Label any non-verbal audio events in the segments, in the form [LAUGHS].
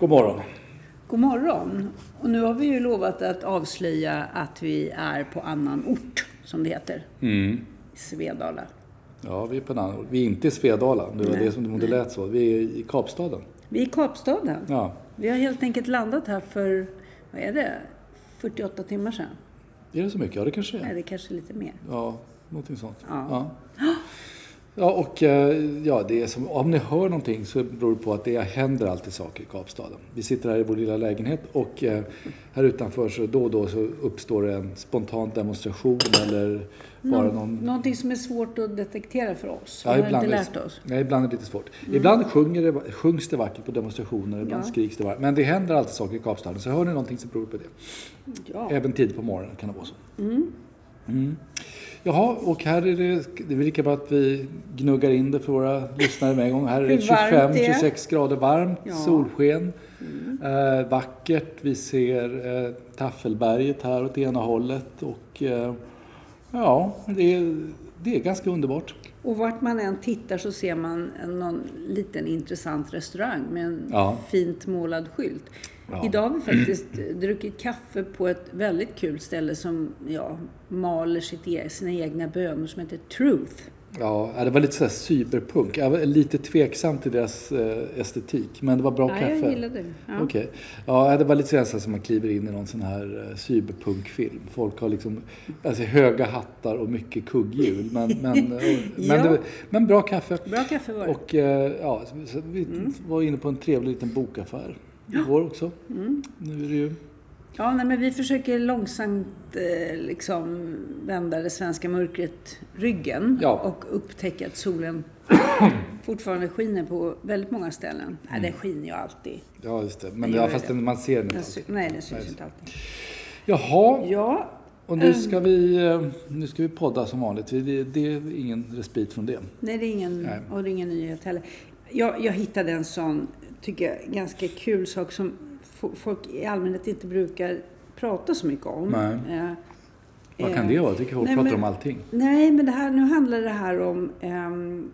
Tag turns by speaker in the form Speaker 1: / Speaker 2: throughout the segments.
Speaker 1: God morgon.
Speaker 2: God morgon. Och nu har vi ju lovat att avslöja att vi är på annan ort, som det heter.
Speaker 1: Mm.
Speaker 2: I Svedala.
Speaker 1: Ja, vi är på en annan Vi är inte i Svedala. Det var
Speaker 2: Nej,
Speaker 1: det som det lät så. Vi är i Kapstaden.
Speaker 2: Vi är i Kapstaden.
Speaker 1: Ja.
Speaker 2: Vi har helt enkelt landat här för, vad är det, 48 timmar sedan?
Speaker 1: Är det så mycket? Ja, det kanske
Speaker 2: Nej,
Speaker 1: är.
Speaker 2: det kanske är lite mer.
Speaker 1: Ja, någonting sånt.
Speaker 2: Ja.
Speaker 1: Ja, [GASPS] ja och eh, ja, det är som, om ni hör någonting så beror det på att det händer alltid saker i Kapstaden. Vi sitter här i vår lilla lägenhet och eh, här utanför så då och då så uppstår det en spontan demonstration eller bara
Speaker 2: Nå-
Speaker 1: någon
Speaker 2: Någonting som är svårt att detektera för oss.
Speaker 1: Ja,
Speaker 2: har
Speaker 1: ibland är
Speaker 2: lärt oss.
Speaker 1: Nej, ibland är det lite svårt. Ibland sjunger det, sjungs det vackert på demonstrationer, ibland
Speaker 2: Ja.
Speaker 1: skriks det vackert. Men det händer alltid saker i Kapstaden, så hör ni någonting så beror det på det.
Speaker 2: Ja.
Speaker 1: Även tidigt på morgonen kan det vara så. Mm. Jaha, och här är det, det är väl lika bra att vi gnuggar in det för våra lyssnare med en gång. Här är det
Speaker 2: Hur varmt det är.
Speaker 1: 25-26 grader varmt,
Speaker 2: Ja.
Speaker 1: solsken, eh, vackert. Vi ser eh, Taffelberget här åt ena hållet och eh, ja, det är, det är ganska underbart.
Speaker 2: Och vart man än tittar så ser man någon liten intressant restaurang med en
Speaker 1: Ja.
Speaker 2: fint målad skylt.
Speaker 1: Ja.
Speaker 2: Idag har vi faktiskt druckit kaffe på ett väldigt kul ställe som ja, maler sitt e sina egna bönor som heter Truth.
Speaker 1: Ja, det var lite så här cyberpunk. Jag var lite tveksam till deras eh, estetik, men det var bra
Speaker 2: Ja,
Speaker 1: kaffe.
Speaker 2: jag gillade det. Ja.
Speaker 1: Okej. Ja, det var lite så här som man kliver in i någon sån här eh, cyberpunkfilm. Folk har liksom alltså, höga hattar och mycket kugghjul. Men, [LAUGHS] men, eh, men,
Speaker 2: Ja.
Speaker 1: det, men bra kaffe.
Speaker 2: Bra kaffe var det.
Speaker 1: Och eh, ja, vi var inne på en trevlig liten bokaffär igår också.
Speaker 2: Mm.
Speaker 1: Nu är det ju...
Speaker 2: Ja, nej, men vi försöker långsamt eh, liksom vända det svenska mörkret ryggen
Speaker 1: Ja.
Speaker 2: och upptäcka att solen [COUGHS] fortfarande skiner på väldigt många ställen. Nej, den skiner ju alltid.
Speaker 1: Ja, just det. Men ja, fast
Speaker 2: det.
Speaker 1: man ser den inte alltid.
Speaker 2: nej, den syns inte alltid.
Speaker 1: Jaha,
Speaker 2: Ja,
Speaker 1: och nu ska, vi, eh, nu ska vi podda som vanligt. Det, det är ingen respit från det.
Speaker 2: nej, det är ingen,
Speaker 1: Nej.
Speaker 2: och det är ingen nyhet heller. Jag, jag hittade en sån, tycker jag, ganska kul sak som fo- folk i allmänhet inte brukar prata så mycket om. Eh,
Speaker 1: Vad
Speaker 2: eh,
Speaker 1: kan det vara? Jag tycker folk
Speaker 2: nej,
Speaker 1: pratar
Speaker 2: men-
Speaker 1: om allting.
Speaker 2: Nej, men det här, nu handlar det här om ehm,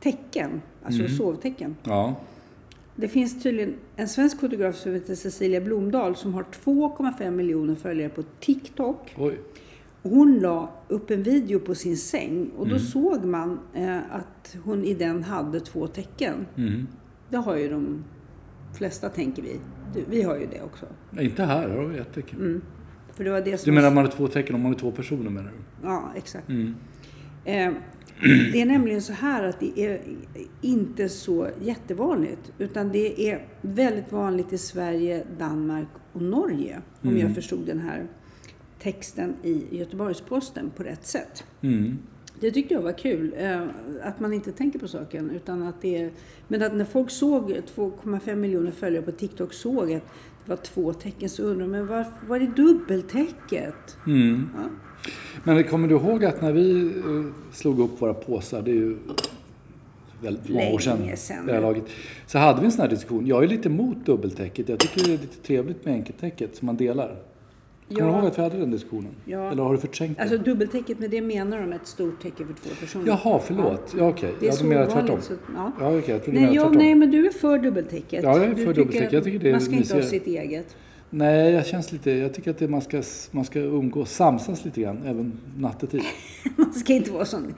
Speaker 2: tecken, alltså
Speaker 1: Mm.
Speaker 2: sovtecken.
Speaker 1: Ja.
Speaker 2: Det finns tydligen en svensk fotograf som heter Cecilia Blomdahl som har 2,5 miljoner följare på TikTok.
Speaker 1: Oj.
Speaker 2: Hon la upp en video på sin säng och då
Speaker 1: Mm.
Speaker 2: såg man eh, att hon i den hade två tecken.
Speaker 1: Mm.
Speaker 2: Det har ju de flesta, tänker vi. Vi har ju det också.
Speaker 1: Nej, Inte här, har vi ett tecken.
Speaker 2: Mm. För det var det som
Speaker 1: Du menar om man har två tecken, om man är två personer menar du?
Speaker 2: Ja, exakt.
Speaker 1: Mm.
Speaker 2: Eh, [CLEARS THROAT] Det är nämligen så här att det är inte så jättevanligt. Utan det är väldigt vanligt i Sverige, Danmark och Norge. Om
Speaker 1: Mm.
Speaker 2: jag förstod den här texten i Göteborgs-Posten på rätt sätt.
Speaker 1: Mm.
Speaker 2: Det tyckte jag var kul. eh, Att man inte tänker på saken. Utan att det är, men att när folk såg 2,5 miljoner följare på TikTok såg att det var två tecken så undrar de, men var, var är dubbeltäcket?
Speaker 1: Mm.
Speaker 2: Ja.
Speaker 1: Men kommer du ihåg att när vi eh, slog upp våra påsar, det är ju väldigt många år sedan,
Speaker 2: sedan.
Speaker 1: det här laget, så hade vi en sån här diskussion. Jag är lite emot dubbeltäcket. Jag tycker det är lite trevligt med enkeltäcket som man delar. Kommer
Speaker 2: Ja.
Speaker 1: du ihåg att vi hade den diskussionen?
Speaker 2: Ja.
Speaker 1: Eller har du förträngt det?
Speaker 2: Alltså dubbeltäcket, med det menar de ett stort täcke för två personer.
Speaker 1: Jaha, förlåt. Ja, okej.
Speaker 2: Är
Speaker 1: Jag menar tvärtom.
Speaker 2: så- ja.
Speaker 1: Ja, okej. Jag du
Speaker 2: Nej, ja, nej, men du är för dubbeltäcket.
Speaker 1: Ja, jag är
Speaker 2: Du
Speaker 1: för dubbeltäcket. Jag tycker det är
Speaker 2: Man ska inte ha sitt eget.
Speaker 1: Nej, jag känns lite... Jag tycker att det, man, ska, man ska umgås, samsas lite grann, även nattetid. [LAUGHS]
Speaker 2: Man ska inte vara sån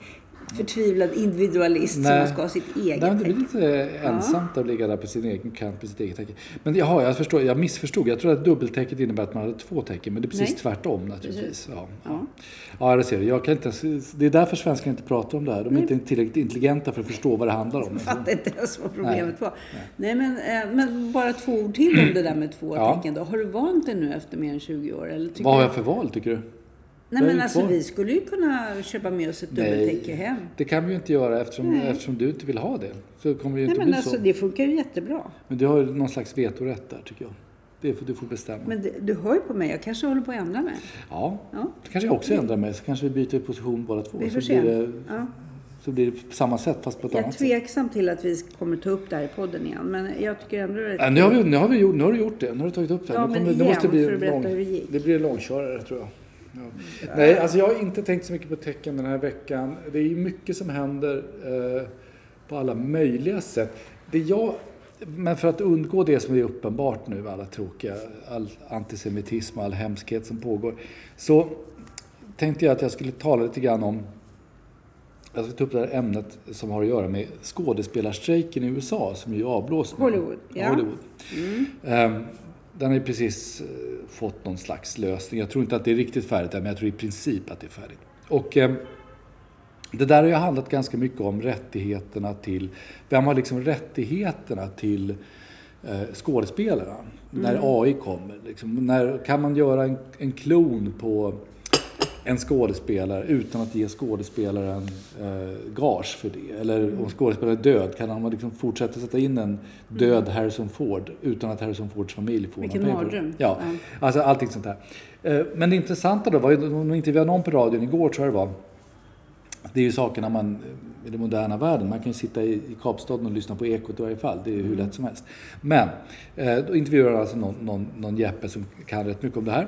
Speaker 2: förtvivlad individualist som man ska ha sitt eget
Speaker 1: Nej, det blir lite ensamt att ligga där på sin egen kant, på sitt eget täcke. Men jaha, jag förstår, jag missförstod. Jag tror att dubbeltäcket innebär att man hade två täcken, men det är precis
Speaker 2: Nej.
Speaker 1: tvärtom naturligtvis. Ja,
Speaker 2: Ja.
Speaker 1: ja det ser du. Jag kan inte, det är därför svenskar inte pratar om det här. De är inte tillräckligt intelligenta för att förstå vad det handlar om.
Speaker 2: Jag fattar inte ens vad problemet
Speaker 1: Nej.
Speaker 2: var. Nej, men, eh, men bara två ord till om det där med två
Speaker 1: Ja.
Speaker 2: tecken då. Har du vant dig nu efter mer än 20 år? Eller
Speaker 1: Vad har jag för val tycker du?
Speaker 2: Nej,
Speaker 1: Jag är
Speaker 2: men alltså vi skulle ju kunna köpa med oss ett dubbeltäcke hem.
Speaker 1: det kan vi ju inte göra eftersom,
Speaker 2: Nej.
Speaker 1: eftersom du inte vill ha det. Så kommer det ju
Speaker 2: Nej,
Speaker 1: inte
Speaker 2: men
Speaker 1: bli
Speaker 2: alltså
Speaker 1: så.
Speaker 2: det funkar ju jättebra.
Speaker 1: Men du har ju någon slags vetorätt där tycker jag. Det får, du får bestämma.
Speaker 2: Men det, du hör ju på mig, jag kanske håller på att ändra mig.
Speaker 1: Ja,
Speaker 2: Ja.
Speaker 1: kanske jag också ändrar mig. Så kanske vi byter position båda två.
Speaker 2: Vi får
Speaker 1: så,
Speaker 2: se.
Speaker 1: blir det,
Speaker 2: Ja.
Speaker 1: så blir det på samma sätt fast på ett
Speaker 2: Jag är
Speaker 1: annat sätt.
Speaker 2: tveksam till att vi kommer ta upp det här i podden igen. Men jag tycker ändå det är
Speaker 1: Ja, nu, har vi, nu, har vi gjort, nu har du gjort det. Nu har du tagit upp det.
Speaker 2: Ja,
Speaker 1: nu
Speaker 2: men
Speaker 1: det
Speaker 2: igen,
Speaker 1: måste bli
Speaker 2: för att berätta
Speaker 1: lång,
Speaker 2: hur det gick.
Speaker 1: det blir långkörare tror jag. Ja. Nej, alltså jag har inte tänkt så mycket på tecken den här veckan. Det är mycket som händer eh, på alla möjliga sätt. Det jag, men för att undgå det som är uppenbart nu, alla tråkiga, all antisemitism och all hemskhet som pågår, så tänkte jag att jag skulle tala lite grann om jag ska ta upp det här ämnet som har att göra med skådespelarstrejken i USA som ju avblåst.
Speaker 2: Hollywood, ja.
Speaker 1: Hollywood. Ehm, Den har ju precis eh, fått någon slags lösning. Jag tror inte att det är riktigt färdigt men jag tror i princip att det är färdigt. Och ehm, det där har ju handlat ganska mycket om rättigheterna till, vem har liksom rättigheterna till eh, skådespelarna? När AI kommer. Liksom, när, kan man göra en, en klon på en skådespelare utan att ge skådespelaren eh, gage för det? Eller om skådespelaren är död, kan man liksom fortsätta sätta in en död Harrison Ford utan att Harrison Fords familj får
Speaker 2: Vilken
Speaker 1: någon
Speaker 2: mardröm.
Speaker 1: Ja, alltså allting sånt där. Eh, men det intressanta då var ju, de intervjuade någon på radion igår tror jag det var. Det är ju sakerna man, i den moderna världen, man kan ju sitta i, i Kapstaden och lyssna på Ekot i varje fall, det är ju hur lätt som helst. Men, eh, då intervjuade alltså någon, någon, någon Jeppe som kan rätt mycket om det här.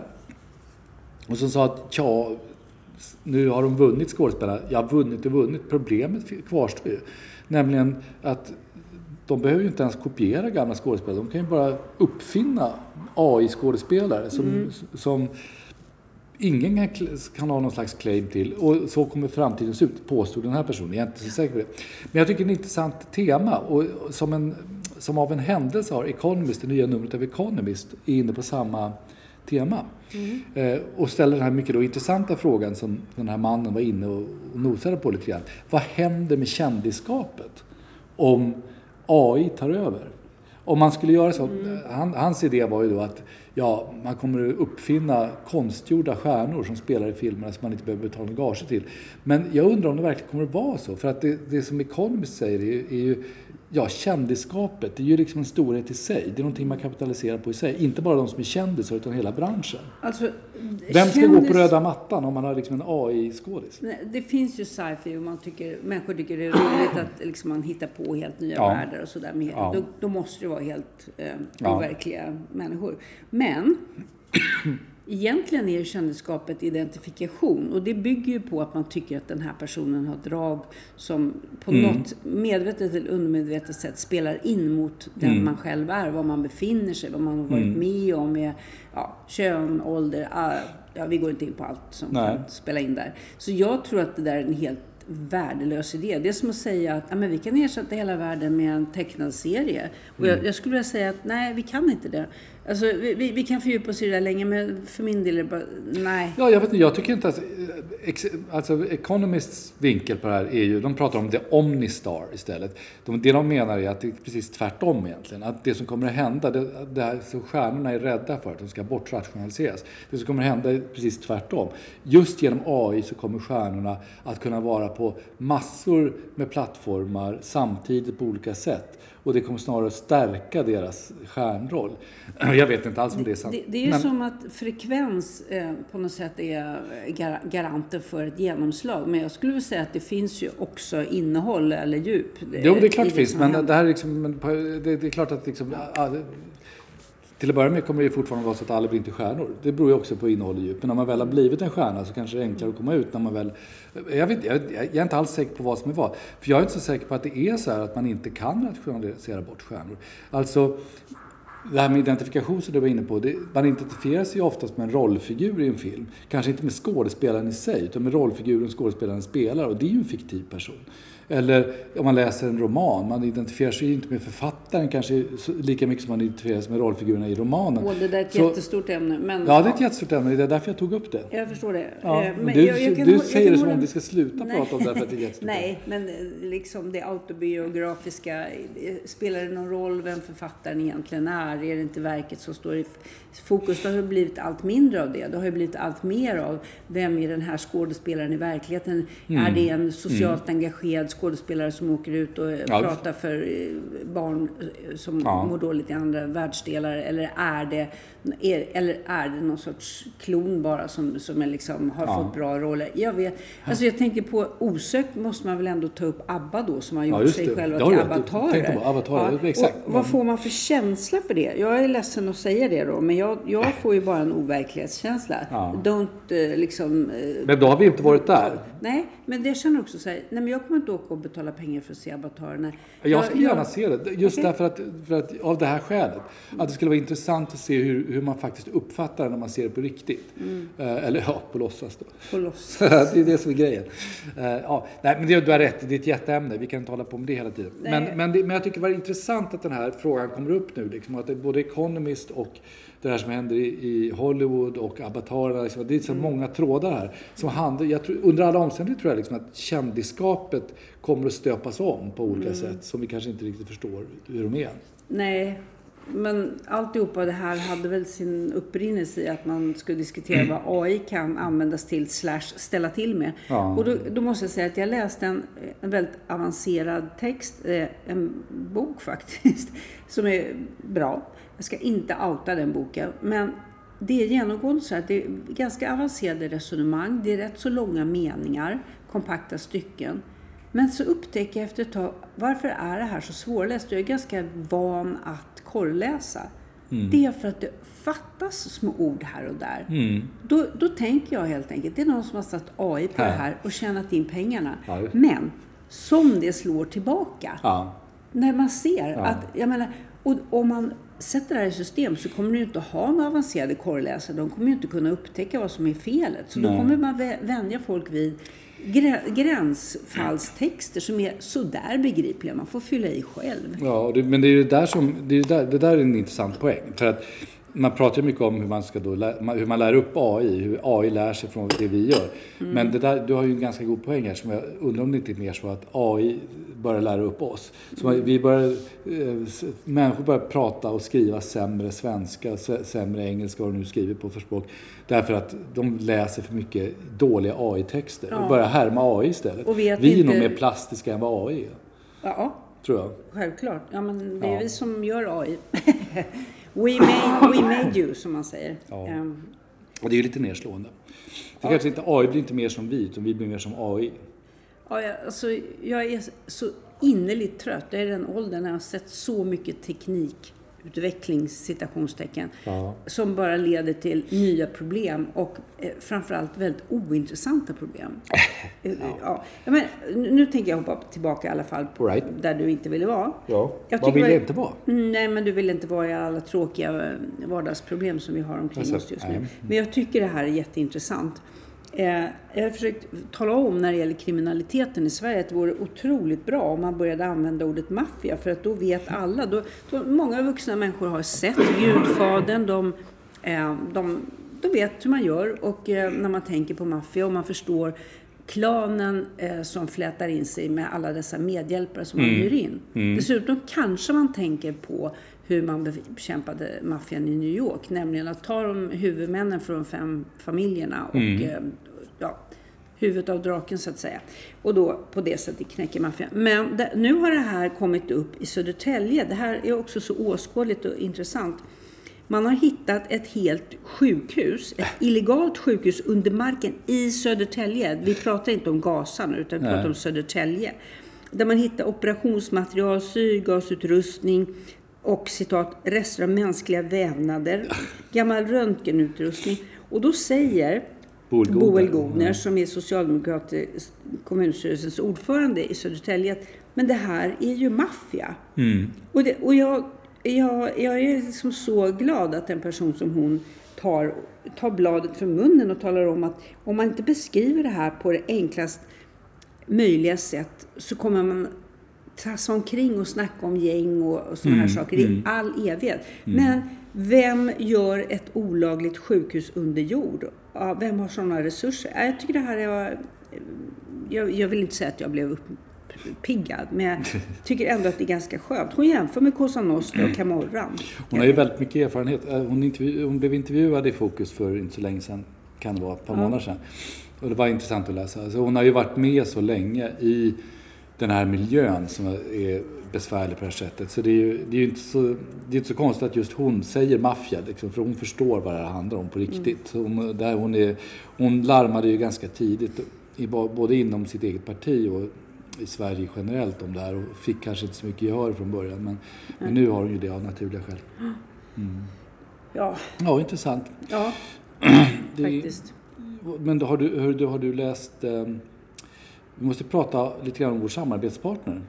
Speaker 1: Och som sa att, ja, nu har de vunnit skådespelare. Ja, vunnit och vunnit. Problemet kvarstår ju. Nämligen att de behöver ju inte ens kopiera gamla skådespelare. De kan ju bara uppfinna AI-skådespelare som, som ingen kan, kan ha någon slags claim till. Och så kommer framtiden se ut, påstod den här personen. Jag är inte så säker på det. Men jag tycker det är ett intressant tema. Och som, en, som av en händelse har Economist, det nya numret av Economist, är inne på samma tema. Eh, och ställer den här mycket då intressanta frågan som den här mannen var inne och, och nosade på lite grann. Vad händer med kändisskapet om AI tar över? Om man skulle göra så, han, hans idé var ju då att ja, man kommer att uppfinna konstgjorda stjärnor som spelar i filmerna som man inte behöver betala gage till. Men jag undrar om det verkligen kommer att vara så. För att det, det som Economist säger är, är ju Ja, kändisskapet, det är ju liksom en storhet i sig. Det är någonting man kapitaliserar på i sig. Inte bara de som är kändisar, utan hela branschen.
Speaker 2: Alltså,
Speaker 1: Vem ska gå
Speaker 2: kändis-
Speaker 1: på röda mattan om man har liksom en AI-skådis?
Speaker 2: Det finns ju sci-fi och man tycker, människor tycker det är roligt att liksom man hittar på helt nya
Speaker 1: Ja.
Speaker 2: världar och sådär.
Speaker 1: Ja.
Speaker 2: då, då måste det vara helt eh,
Speaker 1: Ja.
Speaker 2: overkliga människor. Men egentligen är ju kändisskapet identifikation och det bygger ju på att man tycker att den här personen har drag som på
Speaker 1: Mm.
Speaker 2: något medvetet eller undermedvetet sätt spelar in mot den
Speaker 1: Mm.
Speaker 2: man själv är, var man befinner sig, vad man har varit med om med ja, kön, ålder, ah, ja, vi går inte in på allt som
Speaker 1: Nej.
Speaker 2: kan spela in där. Så jag tror att det där är en helt värdelös idé. Det är som att säga att ja, men vi kan ersätta hela världen med en tecknad serie. Och jag, jag skulle vilja säga att nej, vi kan inte det. Alltså, vi, vi, kan fördjupa oss i det där länge, men för min del är det bara nej.
Speaker 1: Ja, jag vet inte, jag tycker inte att... Eh, ex- Alltså Economists vinkel på det här är ju, de pratar om the omnistar istället. De, det de menar är att det är precis tvärtom egentligen. Att det som kommer att hända, det, det här som stjärnorna är rädda för, att de ska bortrationaliseras. Det som kommer att hända är precis tvärtom. Just genom AI så kommer stjärnorna att kunna vara på massor med plattformar samtidigt på olika sätt. Och det kommer snarare att stärka deras stjärnroll. [CLEARS THROAT] Jag vet inte alls om det är sant.
Speaker 2: Det, det är ju
Speaker 1: Men-
Speaker 2: som att frekvens eh, på något sätt är gar garanten för ett genomslag. Men jag skulle vilja säga att det finns ju också innehåll eller djup.
Speaker 1: Jo, det är klart det finns. Men det här är liksom, det, det är klart att liksom, till att börja med kommer det fortfarande vara så att alla blir inte stjärnor. Det beror ju också på innehåll och djup. Men när man väl har blivit en stjärna så kanske det är enklare att komma ut när man väl... Jag, vet, jag, jag är inte alls säker på vad som är vad. För jag är inte så säker på att det är så här att man inte kan rationalisera bort stjärnor. Alltså, det här med identifikation som du var inne på, det, man identifierar sig ju oftast med en rollfigur i en film. Kanske inte med skådespelaren i sig, utan med rollfiguren skådespelaren spelar och det är ju en fiktiv person. Eller om man läser en roman, man identifierar sig ju inte med författaren kanske lika mycket som man identifierar sig med rollfigurerna i romanen.
Speaker 2: Och det där är ett
Speaker 1: Så-
Speaker 2: jättestort ämne. Men,
Speaker 1: Ja, det är ett jättestort ämne, det är därför jag tog upp det.
Speaker 2: Jag förstår det.
Speaker 1: Ja,
Speaker 2: Eh,
Speaker 1: men du,
Speaker 2: jag- jag kan
Speaker 1: du säger det som om vi ska sluta
Speaker 2: Nej.
Speaker 1: prata om det för att det är jättestort. [LAUGHS]
Speaker 2: Nej, men eh, liksom det autobiografiska. eh, Spelar det någon roll vem författaren egentligen är? Är det inte verket som står i fokus? Det har ju blivit allt mindre av det. Det har ju blivit allt mer av vem är den här skådespelaren i verkligheten?
Speaker 1: Mm.
Speaker 2: Är det en socialt engagerad skådespelare som åker ut och eh,
Speaker 1: Ja.
Speaker 2: pratar för eh, barn eh, som
Speaker 1: Ja.
Speaker 2: mår dåligt i andra världsdelar? Eller är det, är, eller är det någon sorts klon bara som, som är liksom, har
Speaker 1: Ja.
Speaker 2: fått bra roller? Jag vet. Alltså jag tänker på osökt måste man väl ändå ta upp ABBA då som har
Speaker 1: Ja,
Speaker 2: gjort
Speaker 1: just
Speaker 2: sig själva till avatarer.
Speaker 1: På avatarer, exakt.
Speaker 2: Och vad får man för känsla för det? Jag är ledsen att säga det då, men jag, jag får ju bara en overklighetskänsla.
Speaker 1: Ja.
Speaker 2: Don't liksom...
Speaker 1: Men då har vi inte varit där.
Speaker 2: Nej, men det känner också så här, nej men jag kommer inte åka och betala pengar för att se avatarerna.
Speaker 1: Jag skulle gärna se det, just därför att, för att, av det här skälet. Att det skulle vara intressant att se hur, hur man faktiskt uppfattar det när man ser det på riktigt.
Speaker 2: Mm.
Speaker 1: Eh, eller ja, på låtsas då.
Speaker 2: På loss. [LAUGHS]
Speaker 1: det är det som är grejen. Eh, ja, nej, men det, du har rätt, det är ett jätteämne. Vi kan inte hålla på med det hela tiden. Men,
Speaker 2: Nej.
Speaker 1: men, det, men jag tycker det var intressant att den här frågan kommer upp nu. Liksom, att både Economist och det här som händer i, i Hollywood och avatarerna. Liksom, det är så
Speaker 2: Mm.
Speaker 1: många trådar här. Som handlar, jag tror, under alla omständigheter tror jag liksom att kändisskapet kommer att stöpas om på olika
Speaker 2: Mm.
Speaker 1: sätt som vi kanske inte riktigt förstår hur de är.
Speaker 2: Nej, men alltihopa det här hade väl sin upprinnelse i att man skulle diskutera vad AI kan användas till slash ställa till med.
Speaker 1: Ja.
Speaker 2: Och då, då måste jag säga att jag läste en, en väldigt avancerad text, eh, en bok faktiskt, [LAUGHS] som är bra. Jag ska inte outa den boken, men det är genomgående så att det är ganska avancerade resonemang, det är rätt så långa meningar, kompakta stycken. Men så upptäcker jag efter ett tag, varför är det här så svårläst? Jag är ganska van att korrläsa. Det är för att det fattas små ord här och där. Då, då tänker jag helt enkelt, det är någon som har satt AI på
Speaker 1: Här.
Speaker 2: det här och tjänat in pengarna.
Speaker 1: Ja.
Speaker 2: Men, som det slår tillbaka.
Speaker 1: Ja.
Speaker 2: När man ser att, jag menar, och om man sätter det här i system så kommer du inte att ha några avancerade korrläsare. De kommer ju inte kunna upptäcka vad som är felet. Så då
Speaker 1: Nej.
Speaker 2: kommer man vä- vänja folk vid gränsfallstexter som är sådär begripliga. Man får fylla i själv.
Speaker 1: Ja, det, men det är ju där som, det, är där, det där är en intressant poäng. För att man pratar ju mycket om hur man, ska då hur man lär upp AI, hur AI lär sig från det vi gör. Men det där, du har ju en ganska god poäng här som jag undrar om det inte är mer så att AI börjar lära upp oss. Så vi börjar, eh, människor börjar prata och skriva sämre svenska, sämre engelska, vad de nu skriver på för språk. Därför att de läser för mycket dåliga AI-texter och börjar härma AI istället. Vi är nog
Speaker 2: inte-
Speaker 1: mer plastiska än vad AI är,
Speaker 2: Ja,
Speaker 1: tror jag.
Speaker 2: självklart. Ja, men det är
Speaker 1: Ja.
Speaker 2: vi som gör AI. [LAUGHS] we, made, we made you, som man säger.
Speaker 1: Ja.
Speaker 2: Ehm,
Speaker 1: Och det är ju lite nedslående. Det kanske inte, AI blir inte mer som vi, utan vi blir mer som AI.
Speaker 2: Ja, jag, alltså, jag är så innerligt trött. Jag är den åldern när jag har sett så mycket teknikutveckling, citationstecken,
Speaker 1: Ja.
Speaker 2: som bara leder till nya problem och eh, framförallt väldigt ointressanta problem. [LAUGHS] Eh, ja. Ja, men, nu tänker jag hoppa tillbaka i alla fall på
Speaker 1: right.
Speaker 2: där du inte ville vara.
Speaker 1: Ja,
Speaker 2: Jag
Speaker 1: vad vill jag inte vara?
Speaker 2: Nej, men du vill inte vara i alla tråkiga eh, vardagsproblem som vi har omkring
Speaker 1: Alltså,
Speaker 2: oss just
Speaker 1: nej.
Speaker 2: nu. Men jag tycker det här är jätteintressant. Eh, jag har försökt tala om när det gäller kriminaliteten i Sverige att det vore otroligt bra om man började använda ordet maffia för att då vet alla. Då, då, många vuxna människor har sett Gudfadern, de, eh, de, de vet hur man gör och eh, när man tänker på maffia och man förstår klanen som flätar in sig med alla dessa medhjälpare som man hyr in. Dessutom kanske man tänker på hur man bekämpade maffian i New York, nämligen att ta de huvudmännen från de fem familjerna och eh, ja, huvudet av draken så att säga. Och då på det sättet knäcker maffian. Men det, nu har det här kommit upp i Södertälje. Det här är också så åskådligt och intressant. Man har hittat ett helt sjukhus, ett illegalt sjukhus under marken i Södertälje. Vi pratar inte om Gaza nu, utan vi pratar om Södertälje. Där man hittar operationsmaterial, syrgasutrustning och citat, rester av mänskliga vävnader, gammal röntgenutrustning. Och då säger
Speaker 1: Boel Godner.
Speaker 2: Godner, som är socialdemokratisk kommunstyrelsens ordförande i Södertälje, att, men det här är ju maffia. Och, det, och jag, jag, jag är liksom så glad att en person som hon tar, tar bladet från munnen och talar om att om man inte beskriver det här på det enklast möjliga sätt så kommer man tassa omkring och snacka om gäng och, och sådana här saker i all evighet. Men vem gör ett olagligt sjukhus under jord? Ja, vem har sådana resurser? Ja, Jag tycker det här är... Jag, jag vill inte säga att jag blev uppiggad, men jag [LAUGHS] tycker ändå att det är ganska skönt. Hon jämför med Cosa Nostra och Camorran.
Speaker 1: Hon har ju väldigt mycket erfarenhet. Eh, Hon, intervju, hon blev intervjuad i Fokus för inte så länge sedan, kan det vara, ett par månader sedan. Och det var intressant att läsa. Alltså hon har ju varit med så länge i den här miljön som är besvärlig på det här sättet. Så det är ju, det är inte, så, det är inte så konstigt att just hon säger maffia, liksom, för hon förstår vad det här handlar om på riktigt. Så Hon, där hon, är, hon larmade ju ganska tidigt, i, både inom sitt eget parti och i Sverige generellt om det här och fick kanske inte så mycket gehör från början. Men, men nu har hon ju det av naturliga skäl.
Speaker 2: Ja,
Speaker 1: Ja, intressant.
Speaker 2: ja [CLEARS THROAT]
Speaker 1: Det,
Speaker 2: faktiskt.
Speaker 1: men då har, du, har du läst... Eh, vi måste prata lite grann om vår samarbetspartner.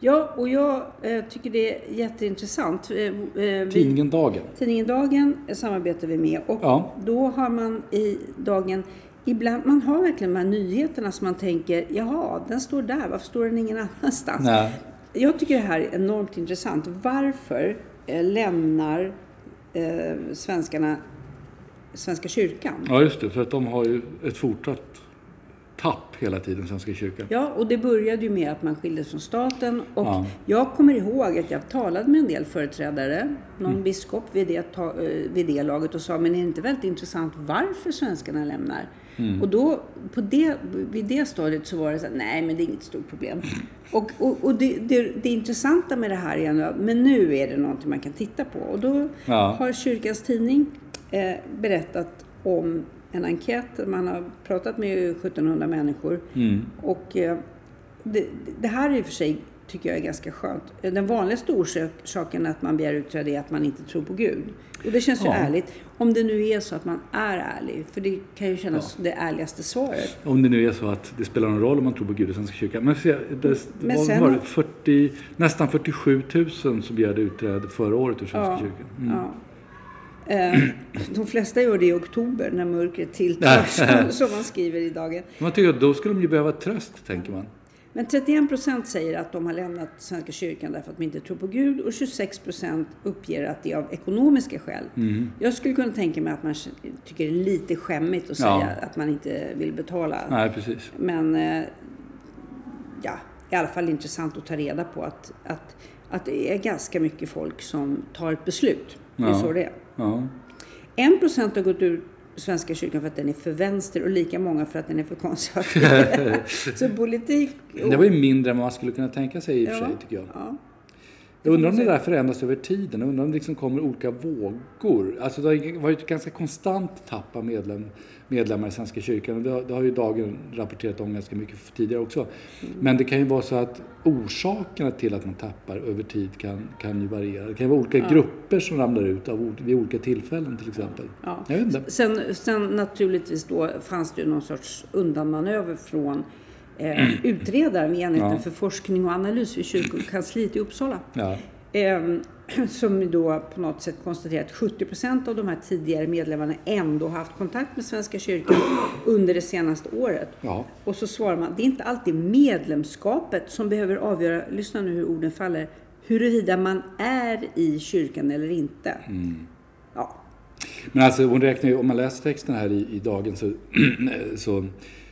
Speaker 2: Ja, och jag eh, tycker det är jätteintressant. Eh, eh, vi-
Speaker 1: Tidningen Dagen.
Speaker 2: Tidningen Dagen samarbetar vi med och
Speaker 1: Ja.
Speaker 2: då har man i Dagen Ibland, man har verkligen de här nyheterna som man tänker, jaha, den står där, varför står den ingen annanstans?
Speaker 1: Nej.
Speaker 2: Jag tycker det här är enormt intressant. Varför eh, lämnar eh, svenskarna Svenska kyrkan?
Speaker 1: Ja, just det. För att de har ju ett fortsatt tapp hela tiden, Svenska kyrkan.
Speaker 2: Ja, och det började ju med att man skildes från staten. Och
Speaker 1: Ja.
Speaker 2: jag kommer ihåg att jag talade med en del företrädare, någon
Speaker 1: Mm.
Speaker 2: biskop vid det, eh, vid det laget och sa, men är det inte väldigt intressant varför svenskarna lämnar?
Speaker 1: Mm.
Speaker 2: Och då, på det, vid det stadiet så var det så här, nej men det är inget stort problem. Och, och, och det, det, det intressanta med det här är men nu är det någonting man kan titta på. Och då
Speaker 1: Ja.
Speaker 2: har Kyrkans Tidning eh, berättat om en enkät. Man har pratat med 1700 människor.
Speaker 1: Mm.
Speaker 2: Och eh, det, det här är i och för sig, tycker jag är ganska skönt. Den vanligaste orsaken att man begär utträde är att man inte tror på Gud. Och det känns ju
Speaker 1: Ja.
Speaker 2: ärligt. Om det nu är så att man är ärlig. För det kan ju kännas det ärligaste svaret.
Speaker 1: Om det nu är så att det spelar någon roll om man tror på Gud och Svenska kyrkan. Men, se, det,
Speaker 2: Men
Speaker 1: var,
Speaker 2: sen-
Speaker 1: var det 40, nästan 47 000 som begärde utträde förra året ur Svenska
Speaker 2: Ja,
Speaker 1: kyrkan. Mm.
Speaker 2: ja. Eh, de flesta gör det i oktober när mörkret tilltar, som, som man skriver i dagen.
Speaker 1: Man tycker att då skulle de ju behöva tröst, tänker man.
Speaker 2: Men 31 procent säger att de har lämnat Svenska kyrkan därför att de inte tror på Gud och 26 procent uppger att det är av ekonomiska skäl.
Speaker 1: Mm.
Speaker 2: Jag skulle kunna tänka mig att man tycker det är lite skämmigt att
Speaker 1: Ja.
Speaker 2: säga att man inte vill betala.
Speaker 1: Nej, precis.
Speaker 2: Men eh, ja, i alla fall intressant att ta reda på att, att, att det är ganska mycket folk som tar ett beslut. Det är
Speaker 1: Ja.
Speaker 2: så det är. En procent har gått ur Svenska kyrkan för att den är för vänster och lika många för att den är för konservativ. [LAUGHS] så politik...
Speaker 1: Det var ju mindre än vad man skulle kunna tänka sig i och för sig, tycker jag.
Speaker 2: Ja.
Speaker 1: Jag undrar om det där förändras över tiden. Jag undrar om det liksom kommer olika vågor. Alltså det har varit ett ganska konstant tapp av medlem, medlemmar i Svenska kyrkan. Och det, har- det har ju Dagen rapporterat om ganska mycket tidigare också. Men det kan ju vara så att orsakerna till att man tappar över tid kan, kan ju variera. Det kan ju vara olika grupper som ramlar ut av, vid olika tillfällen till exempel.
Speaker 2: Ja.
Speaker 1: Jag vet inte.
Speaker 2: Sen, sen naturligtvis då fanns det ju någon sorts undanmanöver från eh, utredaren vid enheten
Speaker 1: Ja.
Speaker 2: för forskning och analys vid kyrkokansliet i Uppsala.
Speaker 1: Ja.
Speaker 2: Ehm, [CLEARS THROAT] som då på något sätt konstaterar att 70 procent av de här tidigare medlemmarna ändå haft kontakt med Svenska kyrkan [CLEARS THROAT] under det senaste året.
Speaker 1: Ja.
Speaker 2: Och så svarar man, det är inte alltid medlemskapet som behöver avgöra, lyssna nu hur orden faller, huruvida man är i kyrkan eller inte. Ja,
Speaker 1: Men alltså hon räknar ju, om man läser texten här i, i dagen så, [CLEARS THROAT] så,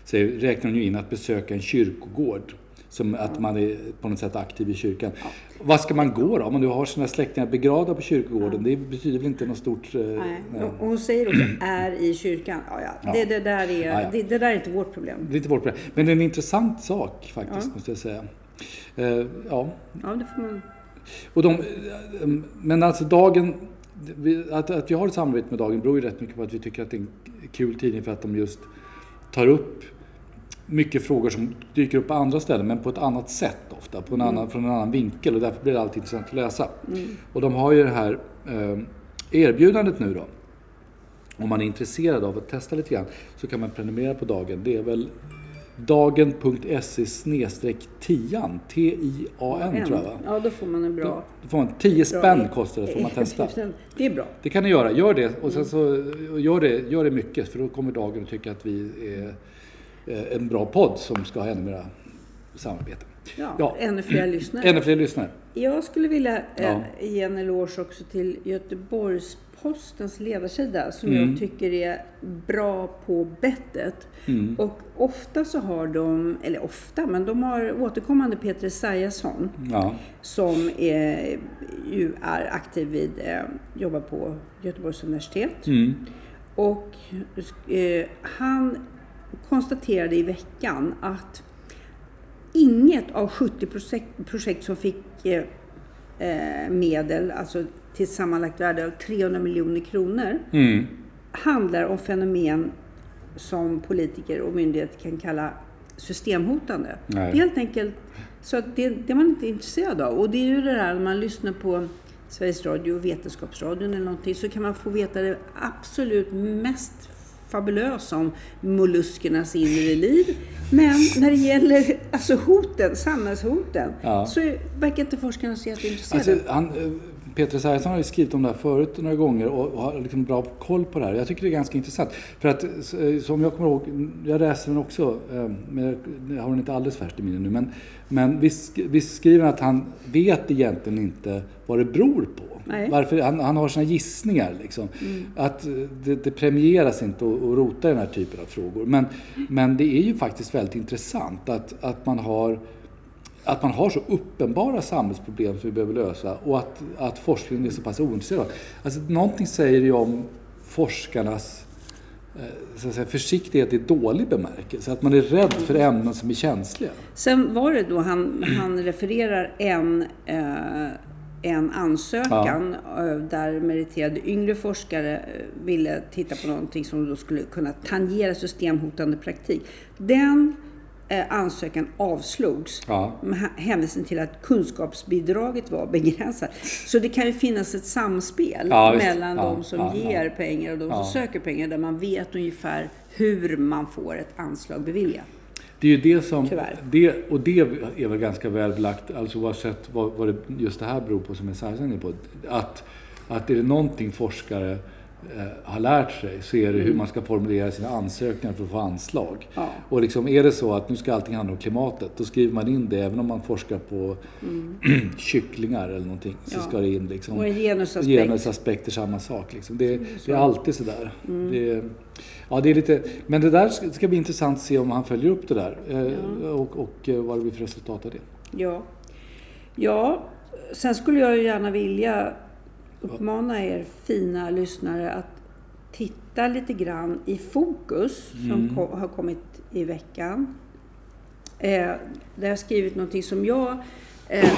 Speaker 1: så räknar hon ju in att besöka en kyrkogård. Som att man är på något sätt aktiv i kyrkan. Vad ska man gå då? Om man nu har sina släktingar begravda på kyrkogården. Det betyder väl inte något stort... eh,
Speaker 2: nej.
Speaker 1: nej.
Speaker 2: Och hon säger också, är i kyrkan. Ja, ja.
Speaker 1: Ja.
Speaker 2: Det, det, där är,
Speaker 1: Ja, ja.
Speaker 2: Det, det där är inte vårt problem.
Speaker 1: Det är inte vårt problem. Men det är en intressant sak faktiskt, måste jag säga. Eh, ja,
Speaker 2: Ja, det får man...
Speaker 1: Och de, men alltså dagen, att, att vi har ett samarbete med Dagen beror ju rätt mycket på att vi tycker att det är en kul tidning för att de just tar upp mycket frågor som dyker upp på andra ställen men på ett annat sätt ofta, på en annan, från en annan vinkel och därför blir det alltid intressant att läsa. Och de har ju det här eh, erbjudandet nu då. Om man är intresserad av att testa lite grann så kan man prenumerera på Dagen. Det är väl dagen.se snedstreck tian, T-I-A-N tror jag va?
Speaker 2: Ja, då får man en bra...
Speaker 1: Då får man 10
Speaker 2: bra
Speaker 1: spänn kostar det får man [LAUGHS] testa.
Speaker 2: Det är bra.
Speaker 1: Det kan ni göra, gör det. Och sen så gör det, gör det mycket för då kommer dagen att tycka att vi är en bra podd som ska ha ännu mera samarbete.
Speaker 2: Ja,
Speaker 1: Ja.
Speaker 2: Ännu fler lyssnare.
Speaker 1: Ännu fler lyssnare.
Speaker 2: Jag skulle vilja eh,
Speaker 1: Ja.
Speaker 2: ge en eloge också till Göteborgs-Postens ledarsida som
Speaker 1: Mm.
Speaker 2: jag tycker är bra på bettet.
Speaker 1: Mm.
Speaker 2: Och ofta så har de, eller ofta, men de har återkommande Peter Esaiasson
Speaker 1: Ja.
Speaker 2: som är, ju är aktiv vid, eh, jobbar på Göteborgs universitet.
Speaker 1: Mm.
Speaker 2: Och eh, han konstaterade i veckan att inget av 70 projekt, projekt som fick eh, eh, medel, alltså till sammanlagt värde av 300 miljoner kronor,
Speaker 1: Mm.
Speaker 2: handlar om fenomen som politiker och myndigheter kan kalla systemhotande.
Speaker 1: Nej.
Speaker 2: Det är helt enkelt så att det, det är man inte intresserad av. Och det är ju det där när man lyssnar på Sveriges Radio och Vetenskapsradion eller någonting så kan man få veta det absolut mest fabulösa om molluskernas inre liv. Men när det gäller alltså hoten, samhällshoten,
Speaker 1: Ja.
Speaker 2: så verkar inte forskarna så jätteintresserade.
Speaker 1: Alltså, han, eh, Peter Esaiasson har ju skrivit om det här förut några gånger och har liksom bra koll på det här. Jag tycker det är ganska intressant. För att eh, som jag kommer ihåg, jag läste den också, eh, men jag- jag har den inte alldeles färskt i minne nu. Men, men visst, visst skriver han att han vet egentligen inte vad det beror på.
Speaker 2: Nej.
Speaker 1: Varför, han, han har sina gissningar. Liksom. Att eh, det, det premieras inte att, att rota i den här typen av frågor. Men, men det är ju faktiskt väldigt intressant att, att man har att man har så uppenbara samhällsproblem som vi behöver lösa och att, att forskningen är så pass ointresserad. Alltså, någonting säger ju om forskarnas eh, så att säga, försiktighet i dålig bemärkelse. Att man är rädd för ämnen som är känsliga.
Speaker 2: Sen var det då han, han refererar en, eh, en ansökan eh, där meriterade yngre forskare eh, ville titta på någonting som då skulle kunna tangera systemhotande praktik. Den eh, ansökan avslogs
Speaker 1: Ja.
Speaker 2: med hä- hänvisning till att kunskapsbidraget var begränsat. Så det kan ju finnas ett samspel
Speaker 1: Ja,
Speaker 2: mellan
Speaker 1: Ja,
Speaker 2: de som
Speaker 1: ja, ja.
Speaker 2: ger pengar och de som
Speaker 1: Ja.
Speaker 2: söker pengar där man vet ungefär hur man får ett anslag beviljat.
Speaker 1: Det är ju det som...
Speaker 2: Tyvärr.
Speaker 1: Det, och det är väl ganska väl belagt, alltså oavsett vad, vad det, just det här beror på som Esaiasson är på. Att, att är det någonting forskare har lärt sig så är det hur man ska formulera sina ansökningar för att få anslag.
Speaker 2: Ja.
Speaker 1: Och liksom är det så att nu ska allting handla om klimatet, då skriver man in det även om man forskar på [CLEARS THROAT] kycklingar eller någonting. Så
Speaker 2: Ja.
Speaker 1: ska det in liksom
Speaker 2: Och en genusaspekt.
Speaker 1: genusaspekter, samma sak. Liksom. Det, det är alltid sådär. Det, ja, det är lite, men det där ska, ska bli intressant att se om han följer upp det där eh, och, och eh, vad det blir för resultat av det.
Speaker 2: Ja. ja, sen skulle jag ju gärna vilja uppmana er fina lyssnare att titta lite grann i Fokus som ko- har kommit i veckan. Eh, där jag har skrivit någonting som jag eh,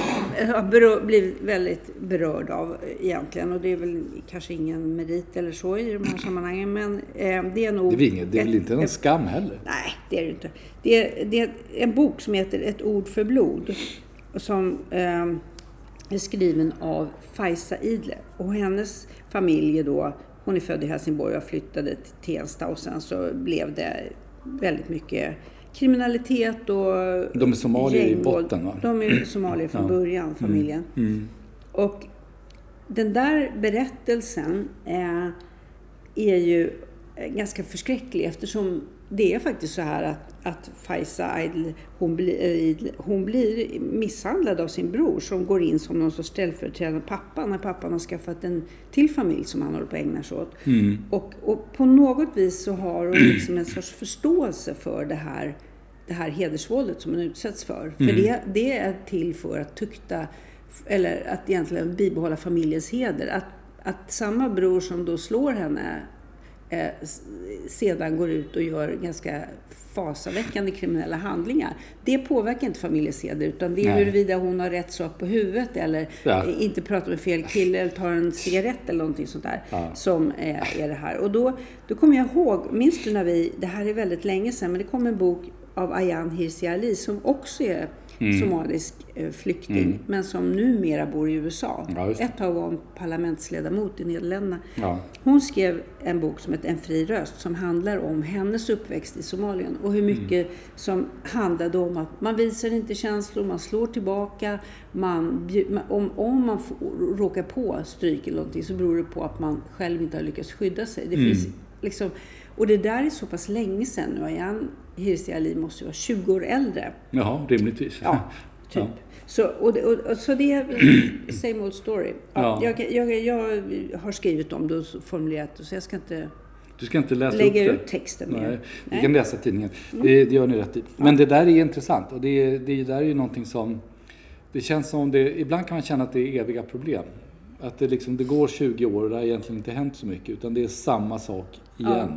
Speaker 2: har berör, blivit väldigt berörd av egentligen. Och det är väl kanske ingen merit eller så i de här [CLEARS THROAT] sammanhangen. Men eh, det är nog...
Speaker 1: Det är väl, inget, det är väl inte någon
Speaker 2: ett-
Speaker 1: skam heller?
Speaker 2: Nej, det är det inte. Det är, det är en bok som heter Ett ord för blod. Som eh, är skriven av Fajsa Idle. Och hennes familj är då, hon är född i Helsingborg och flyttade till Tensta och sen så blev det väldigt mycket kriminalitet och
Speaker 1: De är somalier i botten, va?
Speaker 2: De är somalier från
Speaker 1: Ja.
Speaker 2: början, familjen.
Speaker 1: Mm.
Speaker 2: Och den där berättelsen eh, är ju ganska förskräcklig eftersom det är faktiskt så här att, att Faiza Aidel, hon, blir, hon blir misshandlad av sin bror som går in som någon sorts ställföreträdande pappa när pappan har skaffat en till familj som han håller på att ägna sig åt.
Speaker 1: Mm.
Speaker 2: Och, och på något vis så har hon liksom en sorts förståelse för det här, det här hedersvåldet som hon utsätts för. För
Speaker 1: Mm.
Speaker 2: det, det är till för att tukta, eller att egentligen bibehålla familjens heder. Att, att samma bror som då slår henne eh, sedan går ut och gör ganska fasaväckande kriminella handlingar. Det påverkar inte familjens heder utan det är
Speaker 1: Nej.
Speaker 2: huruvida hon har rätt sak på huvudet eller
Speaker 1: Ja.
Speaker 2: eh, inte pratar med fel kille eller tar en cigarett eller någonting sånt där
Speaker 1: Ja.
Speaker 2: som är, är det här. Och då, då kommer jag ihåg, minns du när vi, det här är väldigt länge sedan, men det kom en bok av Ayaan Hirsi Ali som också är
Speaker 1: Mm.
Speaker 2: somalisk eh, flykting men som numera bor i USA.
Speaker 1: Ja.
Speaker 2: Ett tag var hon parlamentsledamot i Nederländerna.
Speaker 1: Ja.
Speaker 2: Hon skrev en bok som heter En fri röst som handlar om hennes uppväxt i Somalien och hur mycket som handlade om att man visar inte känslor, man slår tillbaka, man, om, om man får, råkar på stryk eller någonting så beror det på att man själv inte har lyckats skydda sig. Det finns liksom, och det där är så pass länge sedan nu. Ayaan Hirsi Ali måste vara 20 år äldre.
Speaker 1: Jaha, rimligtvis.
Speaker 2: Ja, [LAUGHS] typ. Så, och, och, och, så det är [CLEARS THROAT] same old story. Ja,
Speaker 1: Ja.
Speaker 2: Jag, jag, jag har skrivit om det och formulerat det, så jag ska inte
Speaker 1: Du ska inte läsa
Speaker 2: lägga
Speaker 1: upp det.
Speaker 2: ut texten mer.
Speaker 1: Nej.
Speaker 2: Mm.
Speaker 1: kan läsa tidningen. Det, det gör ni rätt i. Men det där är intressant och det, det där är ju någonting som... Det känns som det... Ibland kan man känna att det är eviga problem. Att det, liksom, det går 20 år och det har egentligen inte hänt så mycket utan det är samma sak igen. Ja.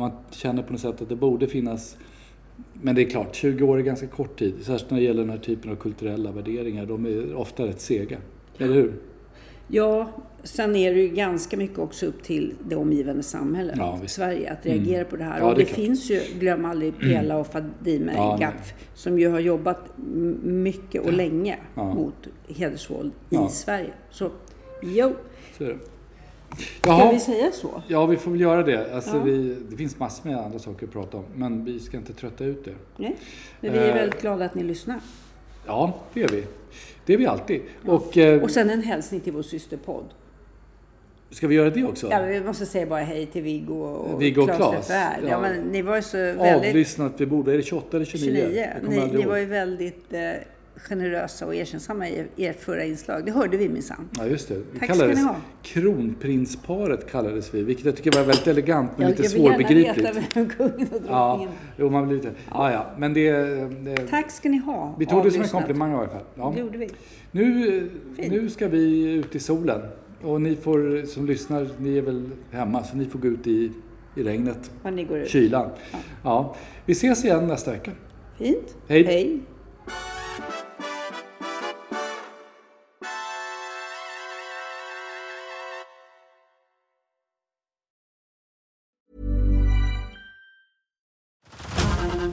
Speaker 1: Man känner på något sätt att det borde finnas... Men det är klart, 20 år är ganska kort tid. Särskilt när det gäller den här typen av kulturella värderingar. De är ofta rätt sega. Eller hur?
Speaker 2: Ja, sen är det ju ganska mycket också upp till det omgivande samhället,
Speaker 1: Ja.
Speaker 2: Sverige, att reagera på det här.
Speaker 1: Ja,
Speaker 2: och
Speaker 1: det
Speaker 2: det, finns ju, glöm aldrig Pela och Fadime
Speaker 1: Ja.
Speaker 2: Gaff, som ju har jobbat mycket och länge
Speaker 1: Ja.
Speaker 2: mot hedersvåld
Speaker 1: Ja.
Speaker 2: i Sverige. Så, jo,
Speaker 1: Så det.
Speaker 2: ska
Speaker 1: Jaha.
Speaker 2: vi säga så?
Speaker 1: Ja, vi får väl göra det. Alltså,
Speaker 2: Ja.
Speaker 1: vi, det finns massor med andra saker att prata om, men vi ska inte trötta ut det.
Speaker 2: Nej? Men vi är
Speaker 1: Eh.
Speaker 2: väldigt glada att ni lyssnar.
Speaker 1: Ja, det är vi. Det är vi alltid. Och, eh,
Speaker 2: Och sen en hälsning till vår systerpodd.
Speaker 1: ska vi göra det också?
Speaker 2: Ja, vi måste säga bara hej till Viggo och,
Speaker 1: Viggo och
Speaker 2: Claes. Ja.
Speaker 1: ja.
Speaker 2: men ni var ju så väldigt...
Speaker 1: Avlyssnat vid bordet. Är det 28 eller 29?
Speaker 2: 29.
Speaker 1: Jag kommer
Speaker 2: Ni, ni var ju väldigt eh, generösa och erkännsamma i ert förra inslag. Det hörde vi minsann.
Speaker 1: Ja, just det. Vi
Speaker 2: Tack
Speaker 1: kallades,
Speaker 2: ska ni ha.
Speaker 1: Kronprinsparet kallades vi, vilket jag tycker var väldigt elegant men
Speaker 2: Jag,
Speaker 1: lite
Speaker 2: jag vill gärna
Speaker 1: svårbegripligt.
Speaker 2: veta vem kungen och
Speaker 1: Ja,
Speaker 2: drottningen
Speaker 1: jo, man blir lite... Ja, ja. Men det... det
Speaker 2: Tack ska ni ha.
Speaker 1: vi tog det som en komplimang i alla fall. Ja.
Speaker 2: Det gjorde vi.
Speaker 1: Nu,
Speaker 2: Fint.
Speaker 1: nu ska vi ut i solen. Och ni får, som lyssnar, ni är väl hemma, så ni får gå ut i, i regnet,
Speaker 2: Vad ni går ut.
Speaker 1: kylan. Ja. Vi ses igen nästa vecka.
Speaker 2: Fint.
Speaker 1: Hej.
Speaker 2: Hej.